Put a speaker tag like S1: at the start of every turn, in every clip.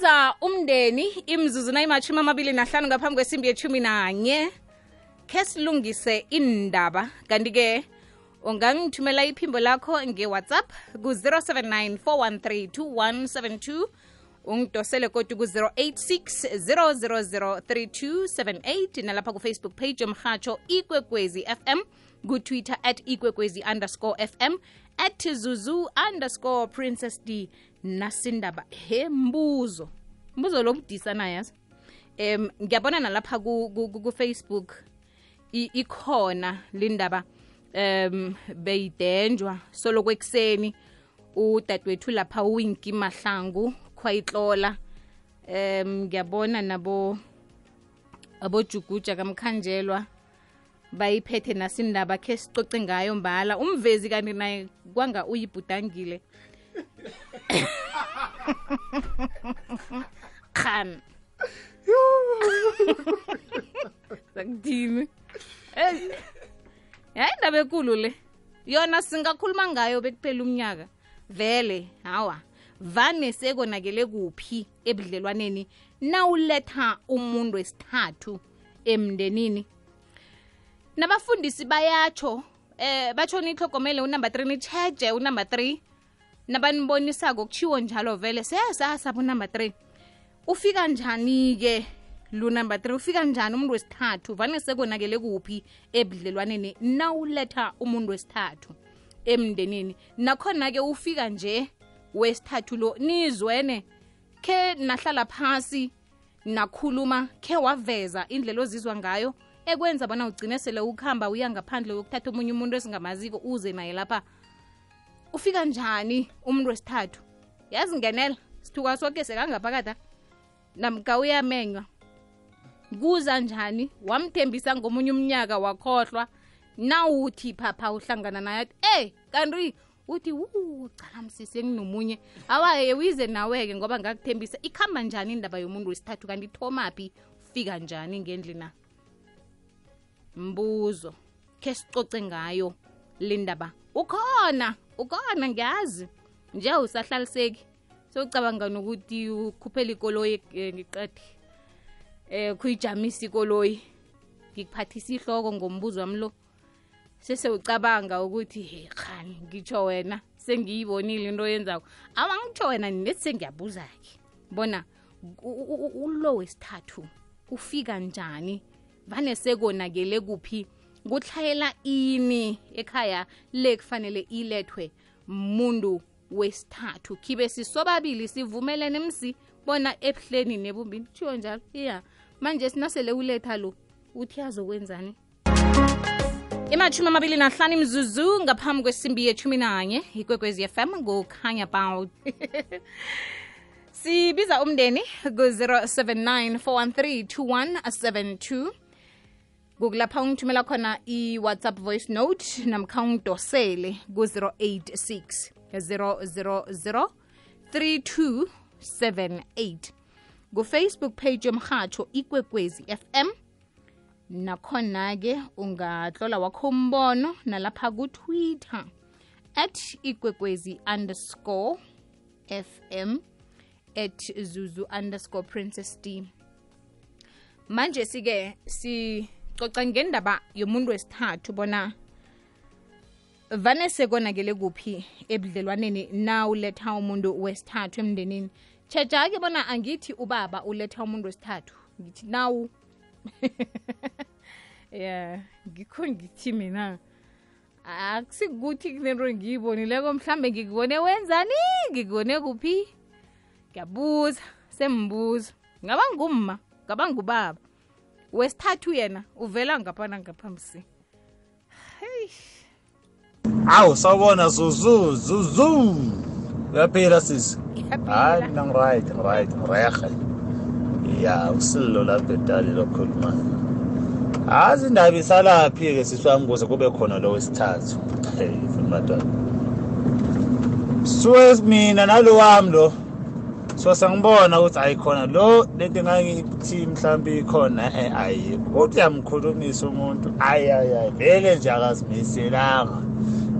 S1: sibiza umndeni imzuzu nayimashumi amabili nahlanu ngaphambi kwesimbi yethumi nanye. Khe silungise indaba kanti-ke ungangithumela iphimbo lakho ngewhatsapp ku-079 413 ungidosele kodwa ku-086 000 3278 nalapha kufacebook page yomhatsho ikwekwezi fm kutwitter at ikwekwezi underscore fm at zuzu underscore princess d. Nasindaba he mbuzo mbuzo lo mdisa nayazi um ngiyabona nalapha kufacebook ku, ku, ikhona lindaba um beyidenjwa. Soloko ekuseni udadewethu lapha uwinki mahlangu khwayitlola um ngiyabona nabo abojuguja kamkhanjelwa bayiphethe nasindaba khe sicoce ngayo mbala. Umvezi kanti naye kwanga uyibhudangile. khan. Sakuthini hayi indaba ekulu le. Yona singakhuluma ngayo bekuphela umnyaka. Vele hawa. Vane sekonakele kuphi ebudlelwaneni? Nawuletha umuntu wesithathu emndenini. Nabafundisi bayatsho eh batsho nihlogomele unumber 3 nicheje unumber three. Nabanibonisako kuchiwo njalo vele. Seyasasaba unumber 3 ufika njani-ke lu number three? Ufika njani umuntu wesithathu? Vane sekonakele kuphi ebudlelwaneni? Nawuletha umuntu wesithathu emndenini. Nakhona-ke ufika nje wesithathu lo nizwene khe nahlala phasi nakhuluma khe waveza indlela ozizwa ngayo ekwenza bona ugcine sele ukuhamba uya ngaphandle yokuthatha omunye umuntu esingamaziko uze naye lapha. Ufika njani umuntu wesithathu? Yazi ngenela sithuka soke sekangaphakada namka uyamenywa kuza njani? Wamthembisa ngomunye umnyaka wakhohlwa. Nawuthi phapha uhlangana naye athi ey kanti uthi u cala msisi nginomunye awaye wize nawe-ke ngoba ngakuthembisa. Ikhamba njani indaba yomuntu wesithathu? Kanti ithomaphi ufika njani ngendli na? Mbuzo. Khe sicoce ngayo le ndaba. Ukhona ukhona ngiyazi. Nje usahlaliseki sewucabanga nokuthi ukhuphela ikoloyi ngiqede eh kuyijamisa ikoloyi ngikuphathisa ihloko ngombuzo wami lo. Sesewucabanga ukuthi he khani ngitsho wena sengiyibonile into yenzako awa ngitsho wena nethi sengiyabuza-ke? Bona ulo wesithathu ufika njani? Vane sekonakele kuphi? Kutlhayela ini ekhaya le kufanele ilethwe muntu wesithathu. Khibe sisobabili sivumelene msi bona ebuhleni nebumbini. Thiyo njalo? Iya. Manje sinasele uletha lo. Uthi azokwenzani? Imashumi amabili nahlanu imzuzu ngaphambi kwesimbi yethumi nanye ikwekwezi fm ngokhanya bout sibiza umndeni ku-079 413 2172 kukulapha ungithumela khona i-whatsapp voice note namkha ungidosele ku-086 000 3278 kufacebook page yomhatsho ikwekwezi fm nakhona-ke ungatlola wakho umbono nalapha kutwitter at ikwekwezi underscore fm at zuzu underscore princess d. Manje sike sicoca ngendaba yomuntu wesithathu bona vane sekonakele kuphi ebudlelwaneni na uletha umuntu wesithathu emndenini. Tshetsha-ke bona angithi ubaba uletha umuntu wesithathu. Ngithi nawu. Ya ngikho ngithi mina akusikuthi kunento ngiyibonileko mhlambe ngikubone wenzani? Ngikubone kuphi? Ngiyabuza sembuza ngaba ngumma ngaba ngubaba? Wesithathu yena uvela ngapha ngaphambisi hey
S2: awu sawubona zuzu zuzu. Uyaphila sisi hayi mina ngiright ngiright ngirehe ya usililo lapho edali lokhulumayo azi indaba isalaphi-ke sisi wami kuze kube khona lo wesithathu? Hey funa madala suke mina nalo wami lo so sangibona ukuthi ayikhona lo lento engangithi mhlawumbe ikhona eh ayikho kodwa uyamkhulumisa umuntu. Ayi ayi ayi vele nje akazimiselanga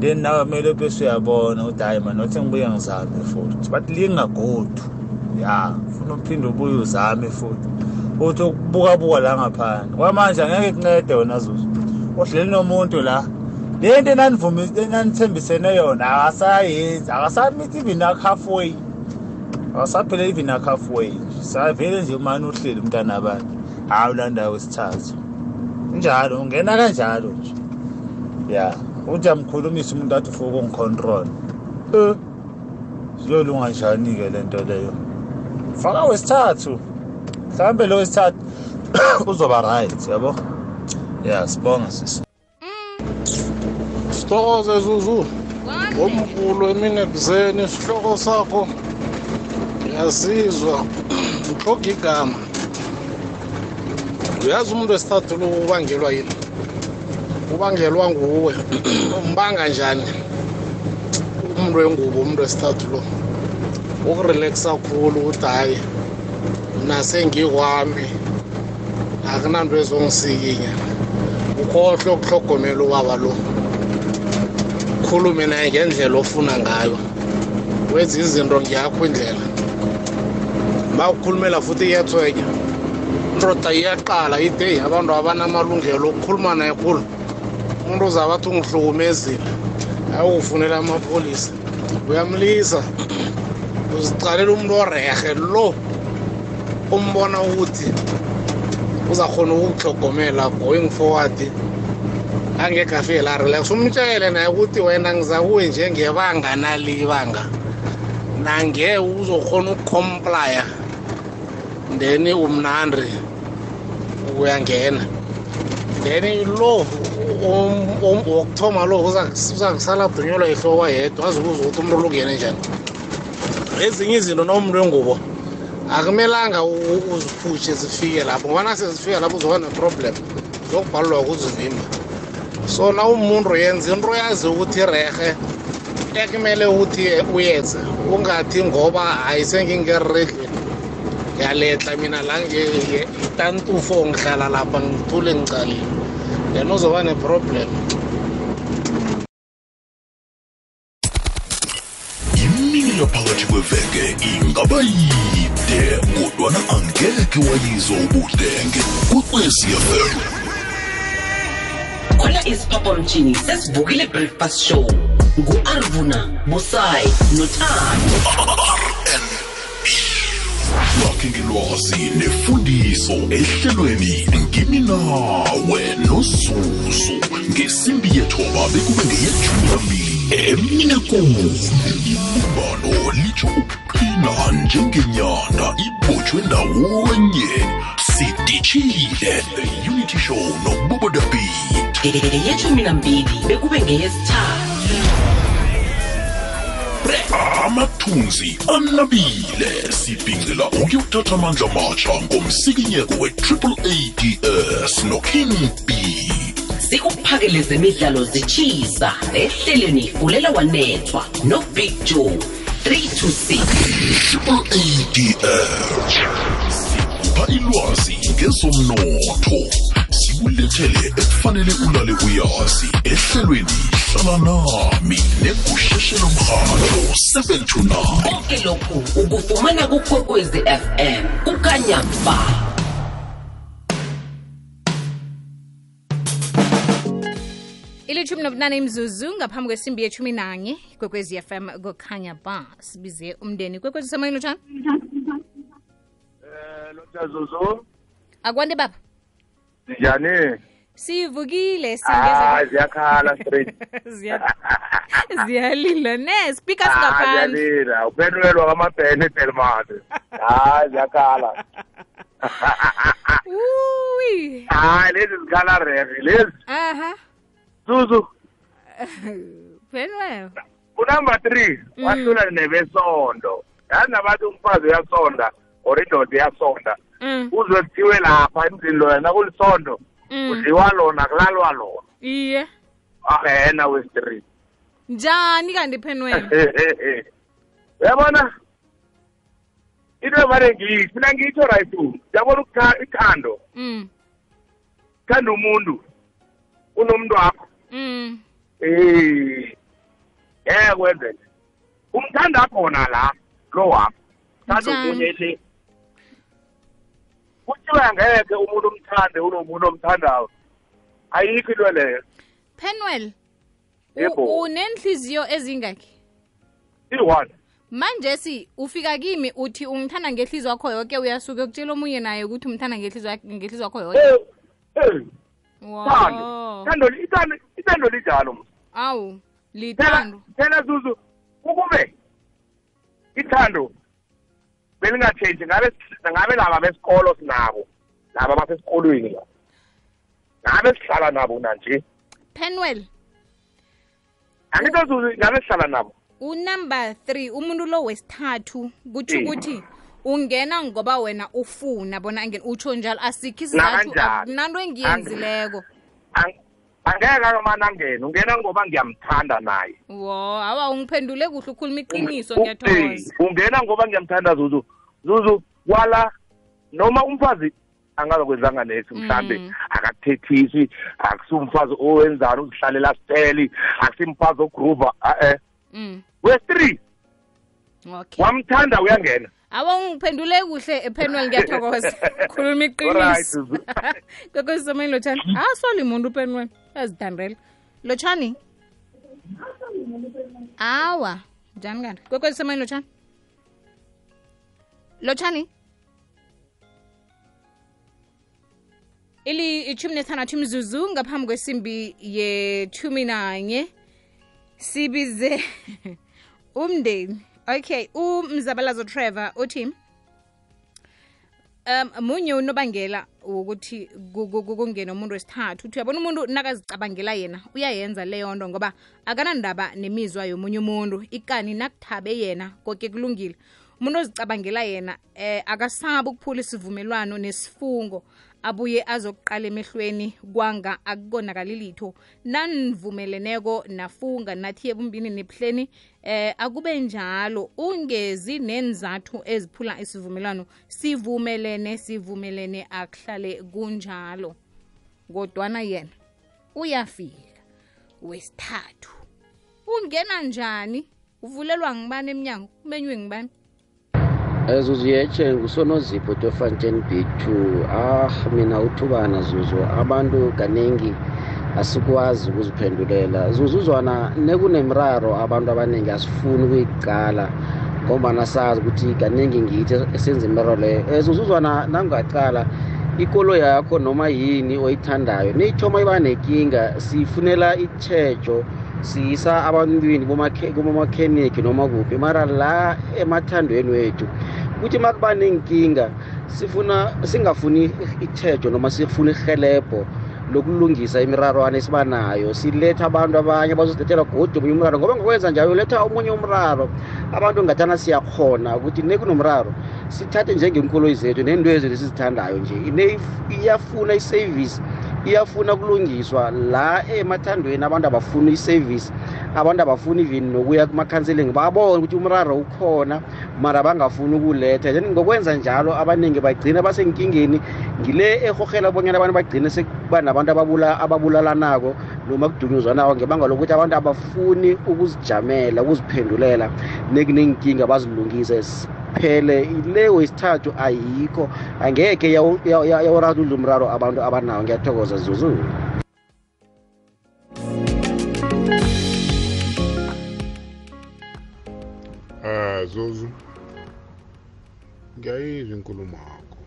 S2: then nawe kumele bese uyabona ukuthi hayi mani nothi ngibuye ngizame futhi. But lingagodu. Ya ufuna uphinde ubuye uzame futhi. Uthi ukubuka-buka la ngaphandle. Kwamanje angeke kuncede wena zuzu. Uhleli nomuntu la. Le nto enanivumise enanithembisene yona akasayenzi akasamithi even halfway. Akasaphela even halfway. Savele nje umane uhleli umntana abantu hayi ulandawo wesithathu. Njalo ungena kanjalo nje. Ya. uthi amkhulumisa umuntu athi ufuna ukungicontrol um siyolunga njani-ke le nto leyo? Faka wesithathu. Mhlawumbe lo wesithathu uzoba right yabo? Ya sibonga sisi
S3: sithokoze zuzu.
S1: Kwande.
S3: omkhulu emini ekuseni isihloko sakho. Ngiyasizwa uhloga igama. Uyazi umuntu wesithathu lo ubangelwa yini? Ubangelwa nguwe. Umbanga njani? Umuntu wengubo umuntu wesithathu lo. Ukurelaxa khulu ukuthi hayi mna sengikwami akunanto ezongisikinya. Ukhohlwe ukuhlogomela ubaba lo. Ukhulume naye ngendlela ofuna ngayo. Wenza izinto ngiyakho indlela. Ma ukhulumela futhi iyathwenya indoda iyaqala ide abantu abanamalungelo ukukhuluma naye khulu. Umuntu uzabe athi ungihlukumezile ayikufunela amapholisa uyamlisa. Uzicalela umuntu orehe lo umbona ukuthi uzakhona ukukuhlogomela going forward. Angekhe afike relax. Umtshele naye ukuthi wena ngiza kuwe njengebanga nalibanga nange uzokhona ukucomplya then umnandi uyangena then lo um- um- wokuthoma lo uzakusala dunyelwa ihloko yedwa azibuza ukuthi umuntu ulungene njani. Ezinye izinto nomuntu wengubo akumelanga u- u- uziphushe zifike lapho ngoba nasezifike lapho uzoba neproblem zokubhalelwa ukuzivimba so na umuntu yenza into yazi ukuthi rehe ekumele ukuthi uyenze ungathi ngoba ayisengingeredle ngiyaletla mina la tantufo ngihlala lapha ngithule ngicalile. Then uzoba neproblem
S4: imini yaphakathi kweveke ingaba yide kodwana angekhe wayizwa ubudenge kwekwecfm
S5: khona isiphaphamtshini sesivukile breakfast show ngu-arvuna busayi nothando
S4: lakhe ngelwazi nefundiso ehlelweni ngimi nawe nozuzu ngesimbi yethoba bekube ngeyethumi nambili emine kumi ibumbano litsho ukuqina njengenyanda ibotshwe ndawonye. Sidishile the unity show nobubodabit
S5: ngeyeshumi nambili bekube ngeyesithathu.
S4: Amathunzi anabile. Sibhincela ukuyothatha amandla matsha ngomsikinyeko we-triple ads noking b.
S5: Sikuphakele zemidlalo zitshisa ehlelweni fulela wanethwa nobig joe 326
S4: triple ads sikupha ilwazi ngezomnotho. Sikulethele ekufanele ulale uyazi. Ehlelweni hlala nami negusheshe lomhatho 7 to 9
S5: konke lokhu ukufumana kukwekwezi fm kukanyamba
S1: ilithumi nobunane imzuzu ngaphambi kwesimbi yethumi nanye. Kwekwezi fm kukhanya ba sibize umndeni. Kwekwezi semoyeni lotshani
S6: Eh lotazuzu
S1: akwande baba
S6: njani?
S1: Sivukile
S6: ah, siyakhala straight.
S1: Ziyalila ne speaker
S6: ah,
S1: singaphandleyalila
S6: upendulelwa kwamabhene edelmane hayi ah, ziyakhala. Hayi lezi zikhala refi lezi.
S1: Aha.
S6: Zuzu.
S1: Penwewe
S6: unumber three
S1: mm.
S6: wahlula nebesondo. Yazi nabantu umfazi uyasonda or indoda iyasonda.
S1: Mm,
S6: Uzwe kuthiwe lapha emzini lona nakulisondo
S1: mm.
S6: udliwa lona kulalwa lona.
S1: iye.
S6: Ahena west3.
S1: njani kanti phenwelo
S6: uyabona into evane ngiyithi mina ngitsho right uyabona ithando
S1: mm.
S6: Thanda umuntu unomuntu wakho. Eh eh kwenzeke. Umthanda khona la lo wakho. Thanda omunye le. Kuthiwa angeke umuntu omthande unomuntu omthandayo ayikho into leyo.
S1: Penwell
S6: Yebo.
S1: unenhliziyo ezingakhi
S6: i-one
S1: manje si ufika kimi uthi ungithanda ngehliziyo wakho yonke uyasuke ukutshela omunye naye ukuthi umthanda ngehliziyo wakho yonke
S6: thando ithando linjalo.
S1: Awu lithando.
S6: Phela zuzu ukube ithando belingatshentshi ngabe ngabe laba besikolo sinabo laba basesikolweni la. Ngabe sihlala nabo nanje?
S1: Penwell.
S6: Angithi zuzu ngabe sihlala nabo?
S1: Unumber three umuntu lo wesithathu kutsho
S6: Eh.
S1: ukuthi ungena ngoba wena ufuna bona angene utsho njalo asikho isizathu akunanto engiyenzileko.
S6: Angeke akamane angene ungena ngoba ngiyamthanda naye.
S1: Wo awa ungiphendule kuhle ukhuluma iqiniso ngiyathokoza.
S6: Ungena ngoba ngiyamthanda zuzu. Zuzu kwala noma umfazi angazokwenzanga nethi mhlambe
S1: Mm.
S6: akakuthethisi akusumfazi owenzani uzihlalela steli akusimfazi ogruva eh.
S1: Mm.
S6: wes-three.
S1: Okay.
S6: Wamthanda uyangena.
S1: Awa ungiphendule kuhle epenwell ngiyathokoza. Khuluma iqiniso.
S6: Zuzu.
S1: kwekwesisemeni lotshani asoli muntu upenwell uyazithandela lotshani awa njani kanti kwekwesisemeni lotshani lotshani ili ichumi nethandathu imzuzu ngaphambi kwesimbi yethumi nanye sibize umndeni okay umzabalazo trevor uthi um munye unobangela wokuthi ku- ku- ku- kungene umuntu wesithathu. Uthi uyabona umuntu nakazicabangela yena uyayenza leyo nto ngoba akanandaba nemizwa yomunye umuntu. Ikani nakuthabe yena koke kulungile. Umuntu ozicabangela yena eh akasabi ukuphula isivumelwano nesifungo abuye azokuqala emehlweni kwanga akukonakali litho nanivumeleneko nafunga nathi ebumbini nebuhleni eh akube njalo. Ungezi nenzathu eziphula isivumelwano sivumelene sivumelene akuhlale kunjalo. Kodwana yena uyafika wesithathu. Ungena njani? Uvulelwa ngibani emnyango? Umenywe ngibani
S7: zuzu yeche ngusonozipho tofanten b2 ah mina uthubana zuzu abantu kaningi asikwazi ukuziphendulela. Zuzuzwana nekunemraro abantu abaningi asifuni ukuyiqala ngombana sazi ukuthi kaningi ngithi esenza imiraro leyo. Um zuzuzwana nangungaqala ikolo yakho noma yini oyithandayo neyithoma iba nenkinga sifunela itshetsho siyisa abantwini kubomakhenikhi noma kuphi mara la emathandweni wethu kuthi makuba nenkinga sifuna singafuni itshetsho noma sifuna ihelebho lokulungisa imirarwana esibanayo siletha abantu abanye bazosithethela godi omunye umraro. Ngoba ngokwenza njalo uletha omunye umraro abantu ngathana siyakhona ukuthi nekunomraro sithathe njengeenkoloyi zethu neento zethu esizithandayo nje. Iyafuna isevisi iyafuna kulungiswa la emathandweni abantu abafuni isevisi abantu abafuni even nokuya kuma-counseling babone ukuthi umraro ukhona mara bangafuni ukuletha. Then ngokwenza njalo abaningi bagcina basenkingeni ngile ehorhela bonyana abantu bagcine sekuba nabantu ababula- ababulalanako noma kudunyuzwanako ngebanga lokuthi abantu abafuni ukuzijamela ukuziphendulela. Nekunenkinga bazilungise. Phele le wesithathu ayikho. Angeke yawu- yawu- yawu- yawuradudla umraro abantu abanawo. Ngiyathokoza zuzu.
S8: Eh Zuzu. Ngiyayizwa inkulumo yakho.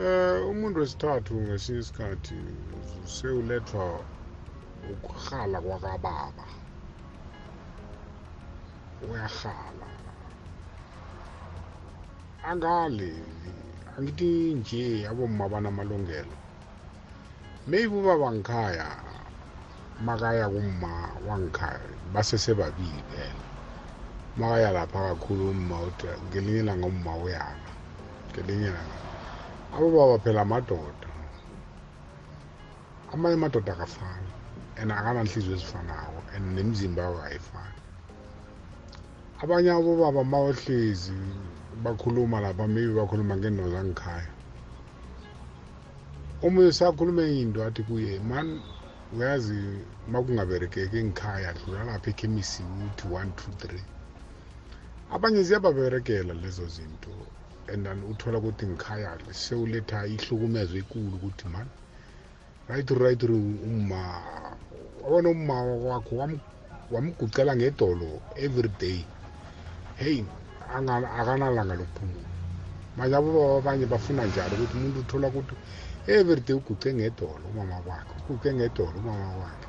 S8: Eh umuntu wesithathu ngesinye isikhathi sewulethwa ukuhala kwakababa. Uyahala angaleli angithi nje abomma banamalungelo maybe ubaba ngikhaya makaya kumma wangikhaya basesebabili phela makaya lapha kakhulu umma ngelinye ilanga umma uyala ngelinye ilanga. Abobaba phela amadoda amanye amadoda akafani and akananhliziyo ezifanako and nemizimba yabo ayifani. Abanye abobaba mawahlezi bakhuluma lapha maybe bakhuluma ngento zangikhaya omunye sakhulume into athi kuye man uyazi makungaberekeki ngikhaya dlula lapha ekhemisi uthi one two three. Abanye ziyababerekela lezo zinto and then uthola ukuthi ngikhaya sewuletha ihlukumezo ekulu ukuthi man right right umma wabona umma wakho wam- wamgucela ngedolo every day. Hey anga- akanalanga lokuphumula manje abobaba abanye bafuna njalo ukuthi umuntu uthola ukuthi every day uguce ngedolo umama wakhe uguce ngedolo umama wakhe.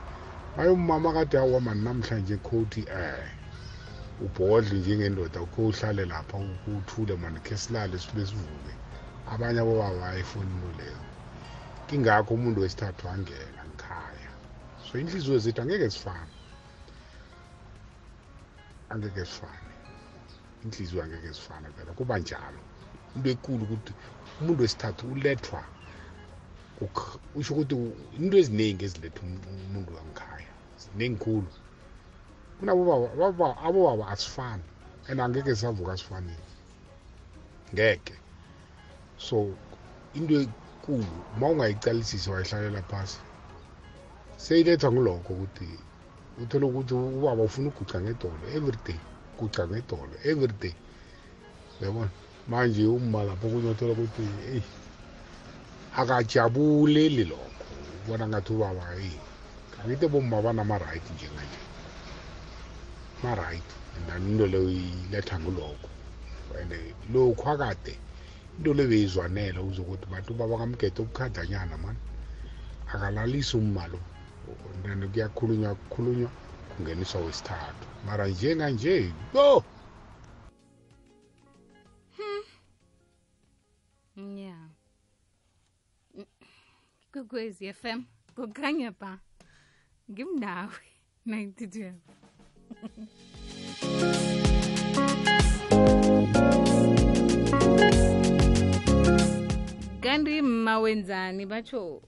S8: Maye umama kade awamani namhlanje khouthi eh ubhodle njengendoda ukho uhlale lapha uthule mani khe silale sibe sivuke. Abanye abobaba ayifuni into leyo. Kingakho umuntu wesithathu angena ngikhaya so inhliziyo zethu angeke zifane angeke zifane inhliziyo angeke zifane phela kuba njalo. Into ekulu ukuthi umuntu wesithathu ulethwa usho ukuthi into eziningi eziletha um- umuntu wangikhaya ziningi khulu. Kunabobaba abobaba- abobaba asifani and angeke savuka sifanele ngeke. So into ekulu uma ungayicalisisi wayihlalela phasi seyilethwa ngilokho ukuthi uthole ukuthi ubaba ufuna uguca ngedolo everyday. Guca ngedolo everyday uyabona manje uma lapho okunye uthola ukuthi eyi akajabuleli lokho ubona ngathi ubaba eyi kangithi bomma banama-right njenganje ma-right and into leyo iletha ngilokho and lokhu akade into le beyizwanela uzokuthi bantu babakamgede obukhadanyana mani akalalisi umma lo then kuyakhulunywa kukhulunywa kungeniswa wesithathu mara nje na
S1: nje go! Hmm. yeah. kukwezi fm kukhanya ba ngimnawe 92 kanti mawenzani batsho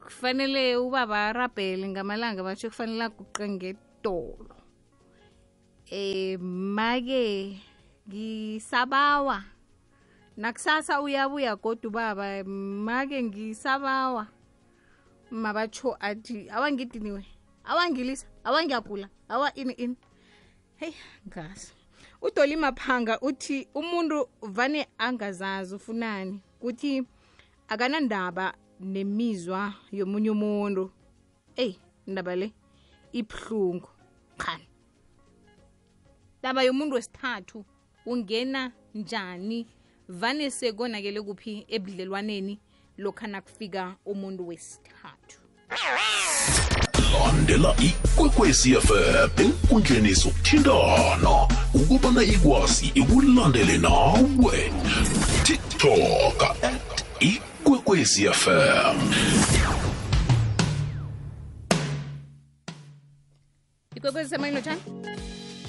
S1: kufanele ubaba arabhele ngamalanga batsho kufanele aguqe ngedolo eh make ngisabawa. Nakusasa uyabuya kodwa ubaba make ngisabawa. Mabatsho athi awangidiniwe awangilisa awangiyagula awa ini ini. Heyi ngazi. Udoli maphanga uthi umuntu vane angazazi ufunani kuthi akanandaba nemizwa yomunye umuntu. Eyi ndaba le ibuhlungu. Khani ndaba yomuntu wesithathu ungena njani? Vane sekonakele kuphi ebudlelwaneni lokhana nakufika umuntu wesithathu?
S4: Landela ikwekwezi fm enkundleni zokuthintana ukubana ikwazi ikulandele nawe. Tiktok at ikwekwezi fm
S1: ikwekwezi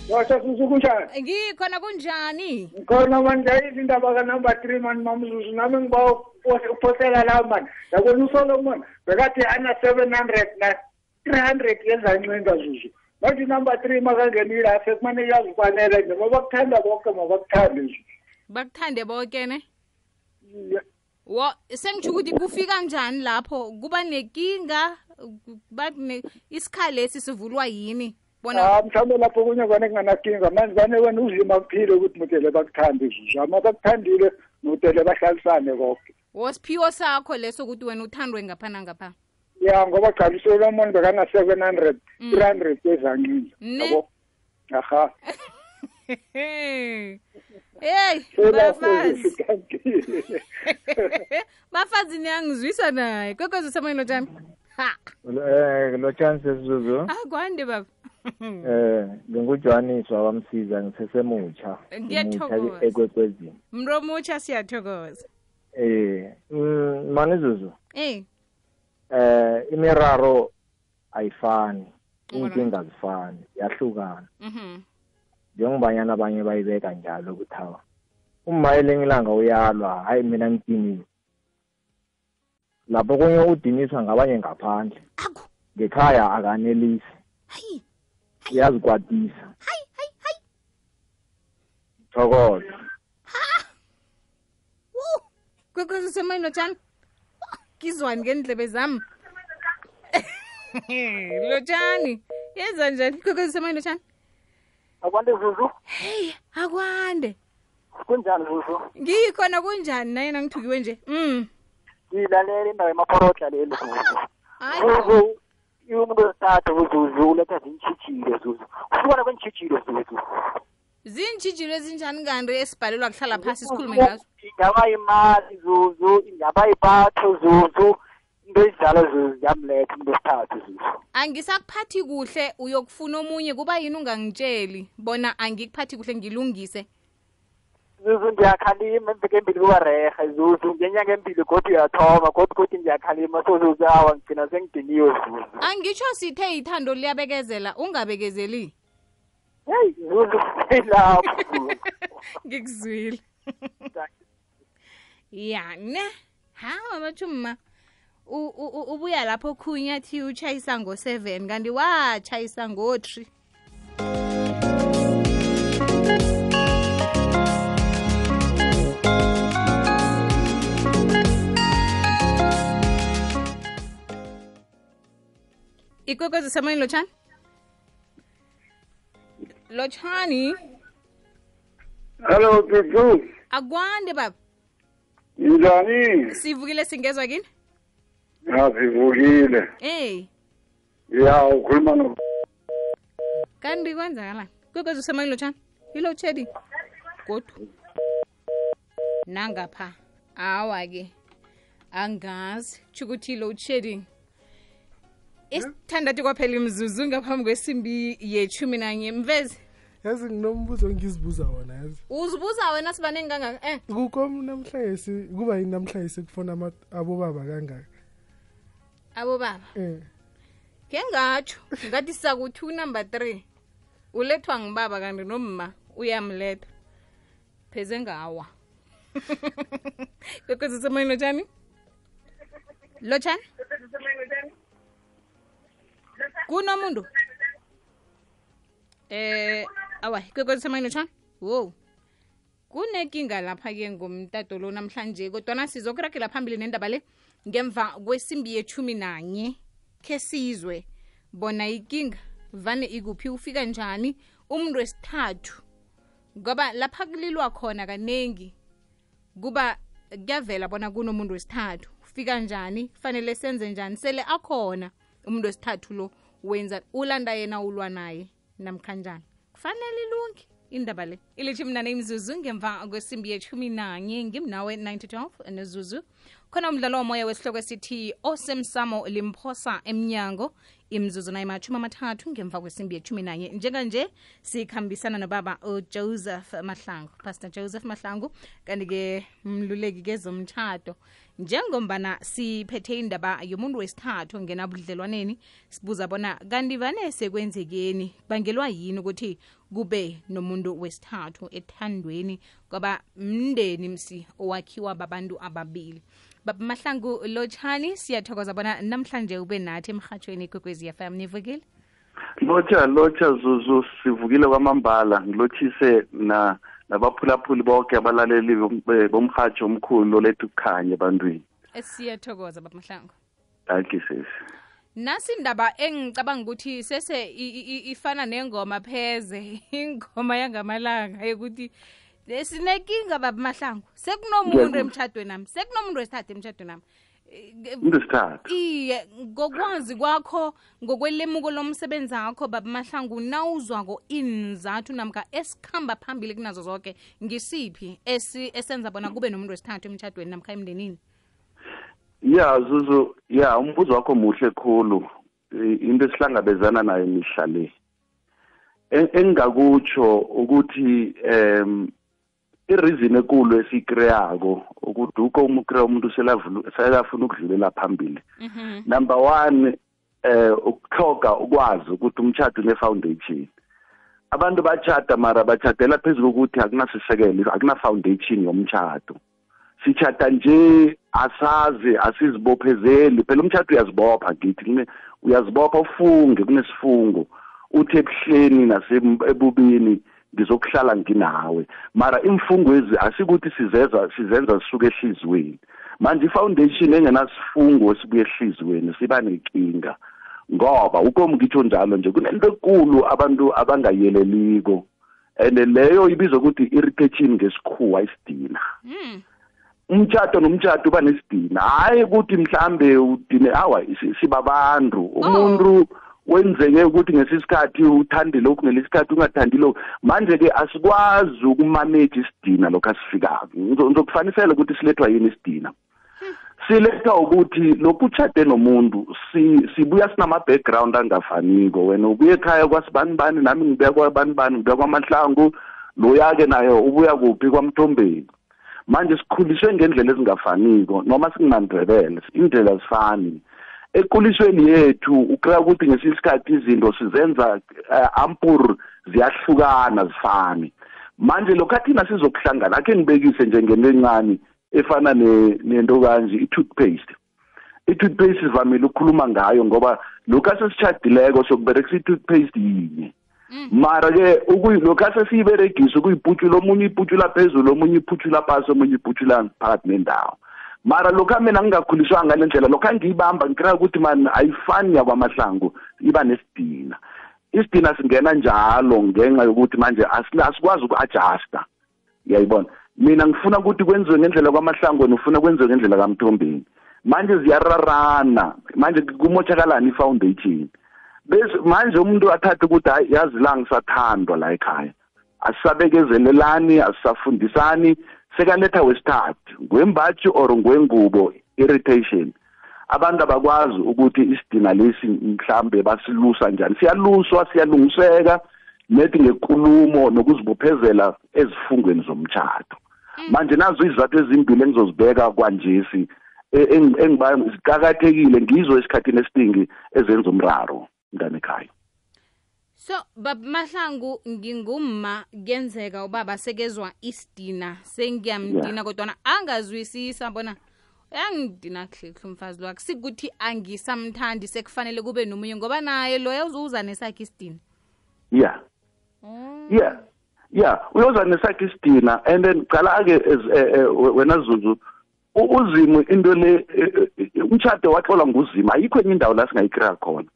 S1: lotshani
S9: wasasusu kunjani
S1: ngikhona kunjani
S9: ngikhona mani ndayidla indaba kanumber three mani mamzuzu nami ngiba uphosela la mani yabona usolomon bekade ana-seven hundred na-three hundred yezancinga zuzu. Manje number three makangenile ase kumane yazifanele nje mabakuthanda bonke mabakuthande nje.
S1: Bakuthande boke ne? Wo sengitsho ukuthi kufika njani lapho? Kuba nekinga kuba ne- isikhali esi sivulwa yini? Bona
S9: Ah, mhlawumbe lapho kunye vane kunganakinga manje vane wena uzima kuphile ukuthi mutele bakuthande zuzu ama bakuthandile mutele bahlalisane konke
S1: wasiphiwo sakho leso ukuthi wena uthandwe ngapha nangapha?
S9: Ya ngoba cha usolomon bekana-seven hundred
S1: Mm.
S9: three hundred ezancinga
S1: Ne.
S9: yabo? Aha.
S1: Hey bafazi. bafazi niyangizwisa naye. Kwekwezi usemayini lotshani ha.
S10: Eh lo chance Zuzu
S1: ah kwande baba.
S10: Eh ngingujwaniswa wamsiza ngisesemutsha.
S1: Ngiyathokoza.
S10: Ekwekwezini.
S1: Mntu omutsha siyathokoza.
S10: Eh mm, mani Zuzu?
S1: Eh.
S10: Eh imiraro ayifani inkinga zifani yahlukana
S1: mhm.
S10: Njengobanyana abanye bayibeka njalo ukuthi hawa uma elinye ilanga uyalwa hayi mina ngidiniwe. Lapho kunye udiniswa ngabanye ngaphandle. Ngekhaya akanelisi.
S1: Hayi
S10: uyazikwatisa
S1: hayi hayi hayi
S10: thokoza.
S1: Lotshani ngizwani ngendlebe zami lotshani yenza njani? Kwekwezi semayino lotshani
S11: akwande zuzu?
S1: Heyi akwande.
S11: Kunjani zuzu?
S1: Ngikhona kunjani? Naye nangithukiwe nje. Um
S11: ngilalela indawo emaphorodla leli zuzu
S1: Hayi.
S11: zuzu umuntu wesithathu uzuzu uletha zintshitshilo zuzu uhlukana kwentshitshilo zuzu
S1: zintshijilo ezinjani kanti esibhalelwa kuhlala phasi sikhulume ngazo?
S11: ingaba imali zuzu ingaba ipatho zuzu into ezinjalo zuzu ziyamletha umuntu wesithathu zuzu
S1: angisakuphathi kuhle uyokufuna omunye kuba yini ungangitsheli bona angikuphathi kuhle ngilungise.
S11: Zuzu ngiyakhalima emveke embili kubarehe zuzu. Ngenyanga embili kodwa uyathoma kodwa kodwa ngiyakhalima. So zuzu awa ngigcina sengidiniwe zuzu.
S1: Angitsho sithe ithando liyabekezela ungabekezeli?
S11: Hey zuzu lapho
S1: ngikuzwile. Ya ne? Hawa u- ubuya lapho khunye athi utshayisa ngo-seven kanti watshayisa ngo-three ikwekwezi semoyeni lotshani lotshani
S9: hello tutu
S1: akwande baba
S9: njani
S1: sivukile singezwa kini
S9: sivukile
S1: ey.
S9: Ya ukhuluma no
S1: kanti kwenzakalani kwekwezi usemoyeni lotshani ilo tshedi godu nangapha awa-ke angazi tsho ukuthi load shedding isithandathu kwaphela imzuzu ngaphambi kwesimbi yechumi nanye. Mvezi?
S12: Yazi nginombuzo ngizibuza wona yazi.
S1: Uzibuza wena sibaningi kangaka eh?
S12: Kukho namhlanje kuba yini namhlanje sekufona abobaba kangaka.
S1: Abobaba?
S12: Um
S1: ke ngatsho ngathi sakuthi unumber three ulethwa ngibaba kanti nomma uyamletha. Pheze ngawa. Kwekwezi tshani lotshani lotshani kunomuntu eh awa kwekwezi semoyeni lotshani wo kunekinga lapha-ke ngomtato lo namhlanje kodwana sizokuragela phambili nendaba le ngemva kwesimbi yethumi nanye khe sizwe bona ikinga vane ikuphi ufika njani? Umuntu wesithathu. Ngoba lapha kulilwa khona kanengi kuba kuyavela bona kunomuntu wesithathu. Ufika njani? Kufanele senze njani? Sele akhona umuntu wesithathu lo wenza ulanda yena ulwa naye namkhanjani kufanele ilunge. Indaba le ilithumi nane imzuzu ngemva kwesimbi yethumi nanye. Ngimnawe 912 nezuzu khona umdlalo womoya wesihloko esithi osemsamo limphosa emnyango imzuzu nayo machumi amathathu ngemva kwesimbi yethumi nanye. Njenganje sikhambisana nobaba ujoseph mahlangu pastor joseph mahlangu kanti-ke mluleki kezomtshato njengombana siphethe indaba yomuntu wesithathu ngenabudlelwaneni sibuza bona kanti vane sekwenzekeni? Kubangelwa yini ukuthi kube nomuntu wesithathu ethandweni kwaba mndeni msi owakhiwa babantu ababili baba mahlangu lotshani siyathokoza bona namhlanje ube nathi emhatshweni ikwekwezi fm nivukile?
S13: Lotsha lotsha zuzu sivukile kwamambala. Ngilotshise na nabaphulaphuli bonke abalaleli bom- bomhatsho omkhulu oletha ukukhanya ebantwini.
S1: Siyathokoza baba mahlangu.
S13: Danke sesi
S1: nasi indaba engicabanga ukuthi sese ifana nengoma pheze ingoma yangamalanga yokuthi "Eh, sinekinga baba mahlangu. Sekunomuntu emtshadweni nami. Sekunomuntu wesithathu emtshadweni nami.
S13: Umuntu wesithathu.
S1: Iye ngokwazi kwakho ngokwelemuko lomsebenzi wakho baba mahlangu nawuzwako inzathu namka esikhamba phambili kunazo zonke ngisiphi esenza bona kube nomuntu wesithathu emtshadweni namkha emndenini?
S13: Ya zuzu ya umbuzo wakho muhle khulu. Into esihlangabezana nayo mihla le. E- engingakutsho ukuthi um ireason ekulu esiyikreyako ukuthi uko umukreya umuntu selavulu- selafuna ukudlulela phambili. Number one eh ukuthoga ukwazi ukuthi umtshado une-foundation. Abantu bachata mara bachadela phezu kokuthi akunasisekelo akuna-foundation yomtshado sichata nje asazi asizibophezeli. Phela umtshado uyazibopha ngithi kune- uyazibopha ufunge kunesifungo. Uthi ebuhleni nasebubini ngizokuhlala nginawe. Mara imfungo ezi asikuthi sizeza sizenza zisuke ehliziyweni manje i-foundation engenasifungo esibuye ehliziyweni siba nenkinga ngoba ukomu ngitsho njalo nje kunento ekulu abantu abangayeleliko and leyo ibizwa ukuthi irritation ngesikhuwa isidina. Umtshato nomtshato uba nesidina hayi ukuthi mhlambe udine awa si- sibabantu umuntu wenzeke ukuthi ngesisikhathi uthandile lokhu ngelesikhathi ungathandi lokhu. Manje-ke asikwazi ukumanage isidina lokhu asifikako. Ngizo- ngizokufanisela ukuthi silethwa yini isidina? Silethwa ukuthi lokhu utshade nomuntu si- sibuya sinama-background angafaniko. Wena ubuya ekhaya kwasibanibani nami ngibuya kwabanibani ngibuya kwamahlangu loya-ke nayo ubuya kuphi kwamthombeni manje sikhuliswe ngendlela ezingafaniko noma singinandrebele indlela zifani ekulisweni yethu ukrea ukuthi ngesinye isikhathi izinto sizenza uh, ampur ziyahlukana zifani manje lokhathi thina sizokuhlangana akhe ngibekise nje ngento encane efana ne- nento kanje i-toothpaste. I-toothpaste sivamile ukukhuluma ngayo ngoba lokhu asesitshadileko sokuberekisa i-toothpaste yinye. Mara-ke ukuyi- lokhu asesiyiberegisa ukuyiputshula omunye iputshula phezulu omunye iputshula phasi omunye iputshula phakathi nendawo. Mara lokhu mina ngingakhuliswanga ngale ndlela lokhu angiyibamba ngikira ukuthi mani ayifani yakwamahlangu iba nesidina. Isidina singena njalo ngenxa yokuthi manje asila- asikwazi uku-adjusta. Uyayibona? Mina ngifuna ukuthi kwenziwe ngendlela kwamahlangu wena ufuna kwenziwe ngendlela kamthombeni. Manje ziyararana manje kumotshakalani i-foundation? Bese manje umuntu athathe ukuthi hayi yazi la ngisathandwa la ekhaya. Asisabekezelelani asisafundisani sekaletha wesithathu ngwembathi or ngwengubo irritation. Abantu abakwazi ukuthi isidina lesi mhlambe basilusa njani. Siyaluswa siyalungiseka nethi ngekulumo nokuzibophezela ezifungweni zomtshato. Manje nazo izizathu ezimbili engizozibeka kwanjesi e- eng- engiba ziqakathekile ngizo esikhathini esiningi ezenza umraro mntane ekhaya.
S1: So babamahlangu ngingumma kuyenzeka ubaba sekezwa isidina. Sengiyamdina kodwana angazwisisa bona uyangidina kuhle kuhle umfazi lwakhe sikuthi angisamthandi sekufanele kube nomunye ngoba naye loya uzuza nesakhe isidina.
S13: Yeah. Yeah. Ya uyoza nesakhe isidina and then cala-ke eh, eh, wena zuzu uzimu into le eh, umtshado waxolwa nguzima. Ayikho enye indawo la singayikira khona.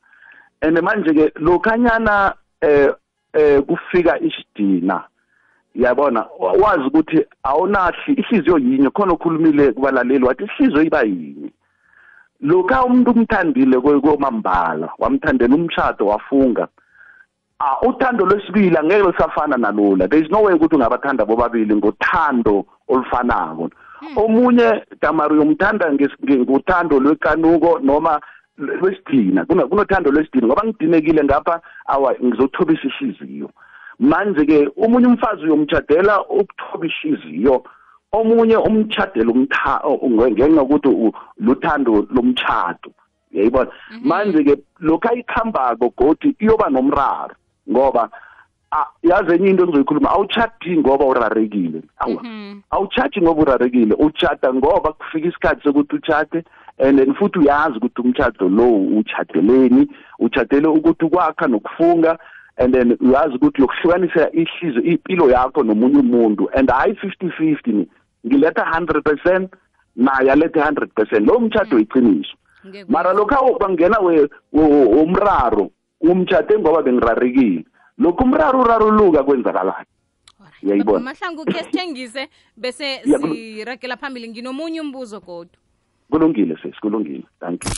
S13: And manje-ke lokhanyana eh eh kufika isidina. Yabona wa- wazi ukuthi awunahli ihliziyo yinye khona okhulumile kubalaleli wathi ihliziyo iba yinye. Lokha umuntu umthandile ko- komambala wamthandela umshado wafunga ah uthando lwesibili angeke lisafana nalula. There is no way ukuthi ungabathanda bobabili ngothando olufanako. Omunye damari nge- ngothando lwekanuko noma lwesidina Kuno- kunothando lwesidina ngoba ngidinekile ngapha awa ngizothobisa ihliziyo. Manje-ke omunye umfazi uyomtshadela ukuthoba ihliziyo. Omunye umtshadela ngenxa yokuthi luthando lomtshado uyayibona? Manje-ke lokhu ayikhambako godi iyoba nomraro ngoba yazi enye into engizoyikhuluma awutshadi ngoba urarekile. Awa awutshadi ngoba urarekile utshada ngoba kufika isikhathi sokuthi utshade and then futhi uyazi ukuthi umtshado lowo utshadeleni utshadele ukuthi ukwakha nokufunga and then uyazi ukuthi yokuhlukanisa ihliziyo impilo yakho nomunye umuntu. And hayi 50-50 ni ngiletha 100 percent naye alethe 100 percent. Lowo mtshado yiqiniso. Mara lokhu bangena we- wo- womraro umtshade ngoba bengirarekile lokhu umraro uraruluka kwenzakalani? Uyayibona?
S1: mahlangu ke sithengise bese
S13: Yeah, kul-
S1: sirakela phambili. Nginomunye umbuzo kodwa
S13: kulungile sesi kulungile. Thank you.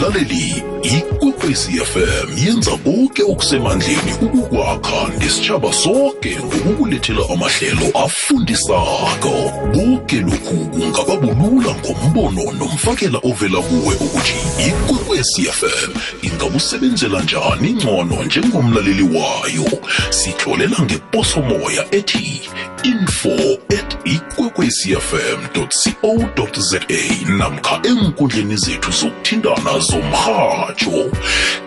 S4: Mlaleli ikwekwezi fm yenza konke okusemandleni ukukwakha nesitshaba sonke ngokukulethela amahlelo afundisako. Konke lokhu kungababulula ngombono nomfakela ovela kuwe ukuthi ikwekwezi fm ingakusebenzela njani ngcono njengomlaleli wayo. Sitlolela ngeposomoya ethi info at ikwekwecfm co za namkha enkundleni zethu zokuthintana zomrhatsho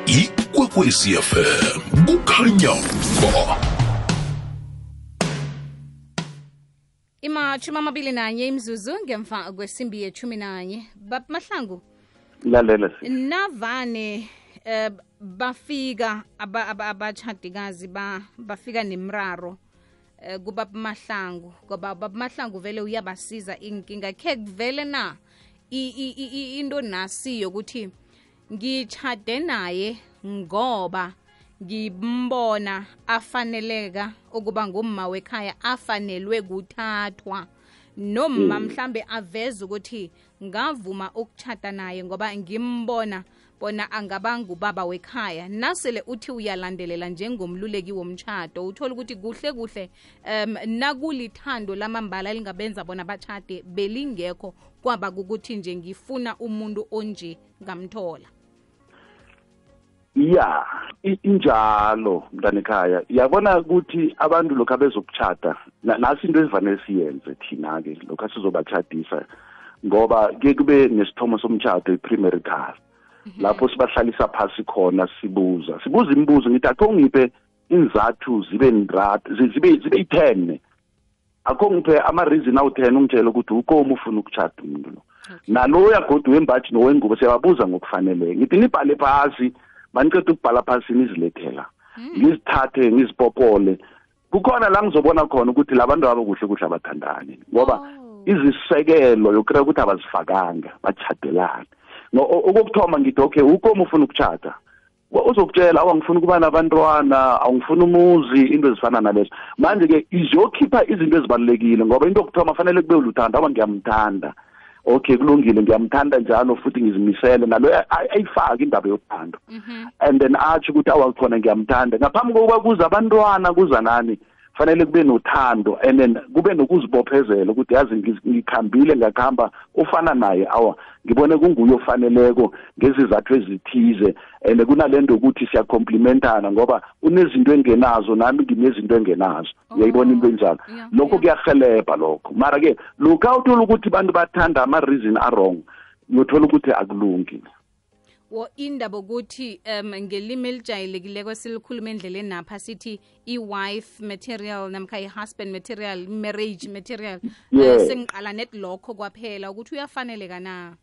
S4: ikwekwecfm kukhanya ba.
S1: Imatshumi amabili nanye imzuzu ngemva kwesimbi yethumi nanye. Bamahlangu mahlangu
S13: lalela
S1: navane eh bafika aba- aba- abatshadikazi ba bafika nemraro eh kubaba mahlangu ngoba baba mahlangu vele uyabasiza inkinga khe kuvele na into nasiyo ukuthi ngitshade naye ngoba ngimbona afaneleka ukuba ngumma wekhaya afanelwe kuthathwa noma
S14: Mm.
S1: mhlambe aveza ukuthi ngavuma ukuchata naye ngoba ngimbona bona angabanga ubaba wekhaya. Nasele uthi uyalandelela njengomluleki womtshato uthola ukuthi kuhle kuhle um nakulithando lamambala elingabenza bona batshade belingekho kwaba kukuthi nje ngifuna umuntu onje ngamthola.
S13: Ya injalo mntana ekhaya. Yabona ukuthi abantu lokhu abezokuchata na- nasi into esifanele siyenze thina-ke lokhu asizobatshadisa ngoba ke kube nesithomo somtshato i-premarital lapho sibahlalisa phasi khona sibuza. Sibuza imibuzo ngithi akho ngiphe inzathu zibe nrathu zi- zibe zibe yi-ten akho ngiphe ama-reason awu-ten ungitshele ukuthi ukomu ufuna ukuchata umuntu lo. Naloya godi wembathi nowengubo siyababuza ngokufaneleyo ngithi nibhale phasi maniceda ukubhala phasi nizilethela. Ngizithathe ngizipopole kukhona la ngizobona khona ukuthi labantu abo kuhle kuhle abathandani. Ngoba izisekelo yokuya ukuthi abazifakanga bachadelane No- o- okokuthoma ngithi okay ukomu ufuna ukuchata Wa- uzokutshela awu angifuni ukuba nabantwana awungifuni umuzi into ezifana nalezo. Manje-ke izokhipha izinto ezibalulekile ngoba into yokuthoma fanele kube luthando awa ngiyamthanda. Okay kulungile ngiyamthanda njalo futhi ngizimisele nalo ay- ayifake indaba yothando and then atsho ukuthi awa khona ngiyamthanda. Ngaphambi kokuba kuze abantwana kuza nani? Fanele kube nothando and then kube nokuzibophezela ukuthi yazi ngiz- ngikhambile ngakuhamba ufana naye. Awa ngibone kunguye ofaneleko ngezizathu ezithize and kunalento ukuthi siyacomplimentana ngoba unezinto engenazo nami nginezinto engenazo. Uyayibona into enjalo? Lokho kuyahelebha lokho. Mara-ke lokhu uthola ukuthi abantu bathanda ama-reason a-wrong uyothola ukuthi akulungi.
S1: wo indaba ukuthi um ngelimi elijayelekileko silikhuluma endleleni napha sithi i-wife material namkha i-husband material marriage material
S13: Yeah.
S1: uh, sengiqala net lokho kwaphela ukuthi uyafaneleka na?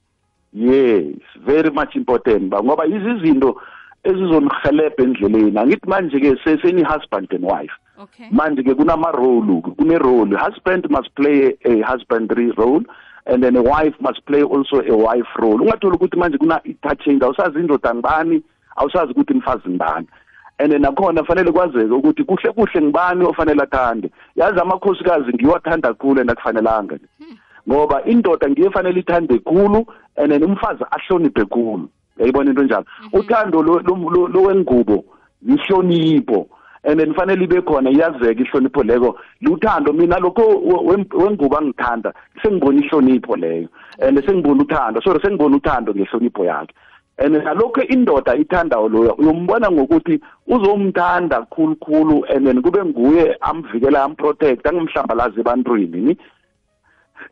S13: Yes very much important ba ngoba izizinto ezizonihelebha endleleni. Angithi manje-ke seseni-husband and wife.
S1: Okay.
S13: Manje-ke kunama-role kune-role. Husband must play a husbandry role and then a wife must play also a wife role. Ungatholi ukuthi manje kuna i-touching awusazi indoda ngibani awusazi ukuthi mfazi ngibani and nakhona fanele kwazeke ukuthi kuhle kuhle ngibani ofanele athande. Yazi amakhosikazi ngiwathanda khulu and akufanelanga ngoba indoda ngiyo efanele ithande khulu and then umfazi ahloniphe khulu. Yayibona into njalo? Uthando lo- lo- lo- lowengubo yihlonipho. And then fanele ibe khona iyazeka ihlonipho leko. Luthando mina lokho we- wem- wengubo angithanda. Sengibona ihlonipho leyo. And sengibona uthando. Sorry sengibona uthando ngehlonipho yakhe. And nalokho indoda ithandayo loyo uyombona ngokuthi uzomthanda khulukhulu and then kube nguye amvikela amprotect angimhlambalazi ebantwini ni?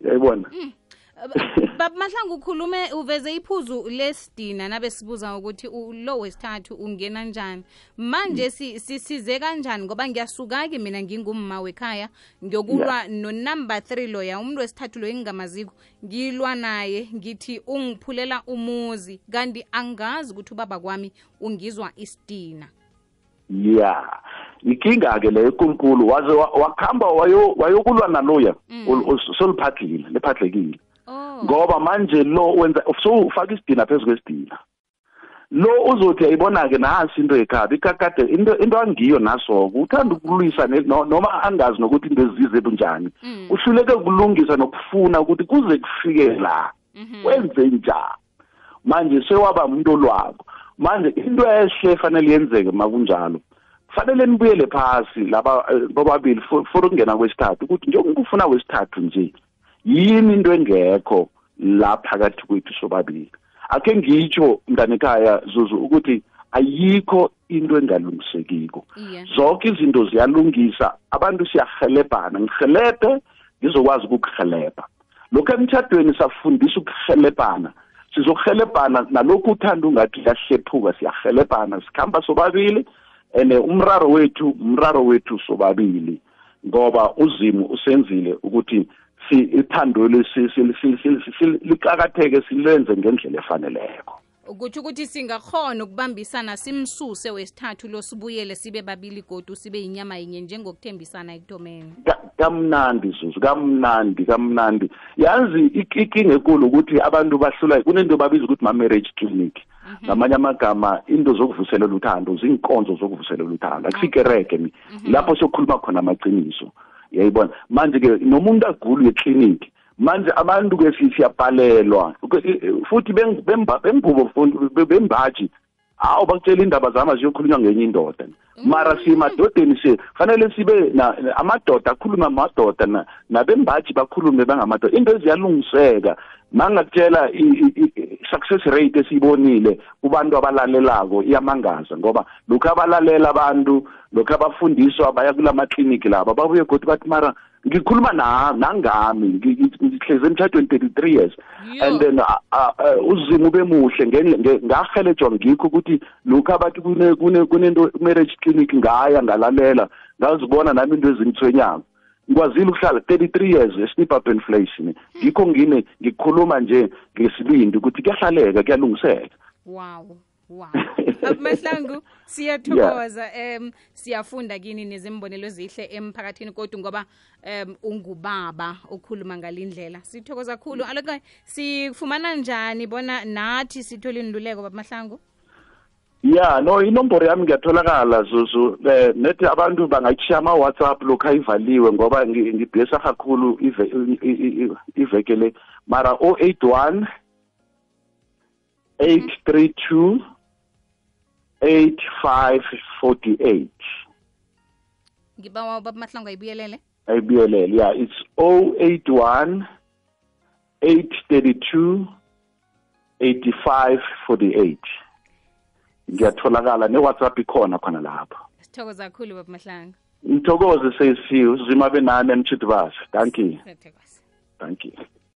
S13: Yayibona?
S1: baba mahlanga ukhulume uveze iphuzu lesidina nabe sibuza ukuthi ulo lo wesithathu ungena njani? Manje si- sisize kanjani? Ngoba ngiyasuka-ke mina ngingumma wekhaya ngiyokulwa nonumber three loya. Umuntu wesithathu loyo engingamaziko ngilwa naye ngithi ungiphulela umuzi. Kanti angazi ukuthi ubaba kwami ungizwa isidina.
S13: Ya ikinga-ke leyo enkulunkulu waze wa- wakuhamba wayo- wayokulwa naloya. Ol- soliphathile liphathekile ngoba manje lo wenza so ufaka isidina phezu kwesidina. Lo uzothi ayibona-ke nasi into ekhaba ikakade into into angiyo naso-ke uthanda ukulwisa ne- no- noma angazi nokuthi into ezize bunjani. Uhluleke kulungisa nokufuna ukuthi kuze kufike la. Wenze njani? Manje sewaba umuntu olwako. Manje into ehle efanele yenzeke makunjalo. Kufanele nibuyele phasi laba eh, bobabili for for ukungena kwesithathu ukuthi njengoba ufuna wesithathu nje yini into engekho la phakathi kwethu sobabili? Akhe ngitsho mntanekhaya zuzu ukuthi ayikho into engalungisekiko. Zonke izinto ziyalungisa abantu siyahelebhana ngihelebhe ngizokwazi ukukuhelebha lokhu emtshadweni safundisa ukuhelebhana sizokuhelebhana nalokhu uthanda ungathi uyahlephuka siyahelebhana sikhamba sobabili and umraro wethu umraro wethu sobabili. Ngoba uzimu usenzile ukuthi si ithando liqakatheke silenze ngendlela efaneleko.
S1: Kutsho ukuthi singakhona ukubambisana simsuse wesithathu lo sibuyele sibe babili godu sibe yinyama yinye njengokuthembisana ekuthomeni.
S13: Ka- kamnandi zuzu kamnandi kamnandi. Yazi ik- ikinga enkulu ukuthi abantu bahlula kunento babiza ukuthi ma-marriage clinic. Ngamanye amagama into zokuvuselela uthando zinkonzo zokuvuselela uthando. Akusikereke mi. Lapho sokhuluma khona amaciniso yayibona? Manje-ke nomuntu agule eclinic manje abantu-ke si- siyabhalelwa Ke- futhi beng- bemba- bembubo fundi- be- bembaji awu bakutshela indaba zama ziyokhulunywa ngenye indoda. Mara simadodeni si fanele sibe na- amadoda akhulume amadoda na- nabembaji bakhulume bangamadoda. Into eziyalungiseka mangakutshela i- i- i- success rate esiyibonile kubantu abalalelako iyamangaza ngoba lokhu abalalela abantu lokhu abafundiswa baya kula makliniki laba babuye godi bathi mara ngikhuluma na nangami? Ngi- ngi- ngihlezi emthathweni 33 years and then uh, uh, uh, uzimo ube muhle ngen- nge- ngahelejwa ngikho ukuthi lokhu abathi kune kune kunento marriage clinic ngaya ngalalela ngazibona nami into ezingithwenyako ngikwazile ukuhlala 33 years esnipap inflation. Ngikho ngine ngikhuluma nje ngesibindi ukuthi kuyahlaleka kuyalungiseka.
S1: Wow wow. Mahlangu siyathokoza um siyafunda kini nezimbonelo zihle emphakathini kodwa ngoba um ungubaba okhuluma ngalindlela sithokoza kakhulu aloke sifumana njani bona nathi sithole induleko baba mahlangu
S13: ya no inomboro yami ngiyatholakala zuzu. Eh nethi abantu bangayishiya ama WhatsApp lokhu ayivaliwe ngoba ngi- ngibhesa kakhulu iveke le. Mara 081 832 8548
S1: ngibawa baba mahlango ayibuyelele?
S13: Ayibuyelele yeah it's 081 832 8548 ngiyatholakala ne-whatsapp ikhona khona lapho
S1: sithokoza kakhulu baba mahlanga
S13: ngithokoze sesiyo uzima benani emchitibasa thank you. Thank you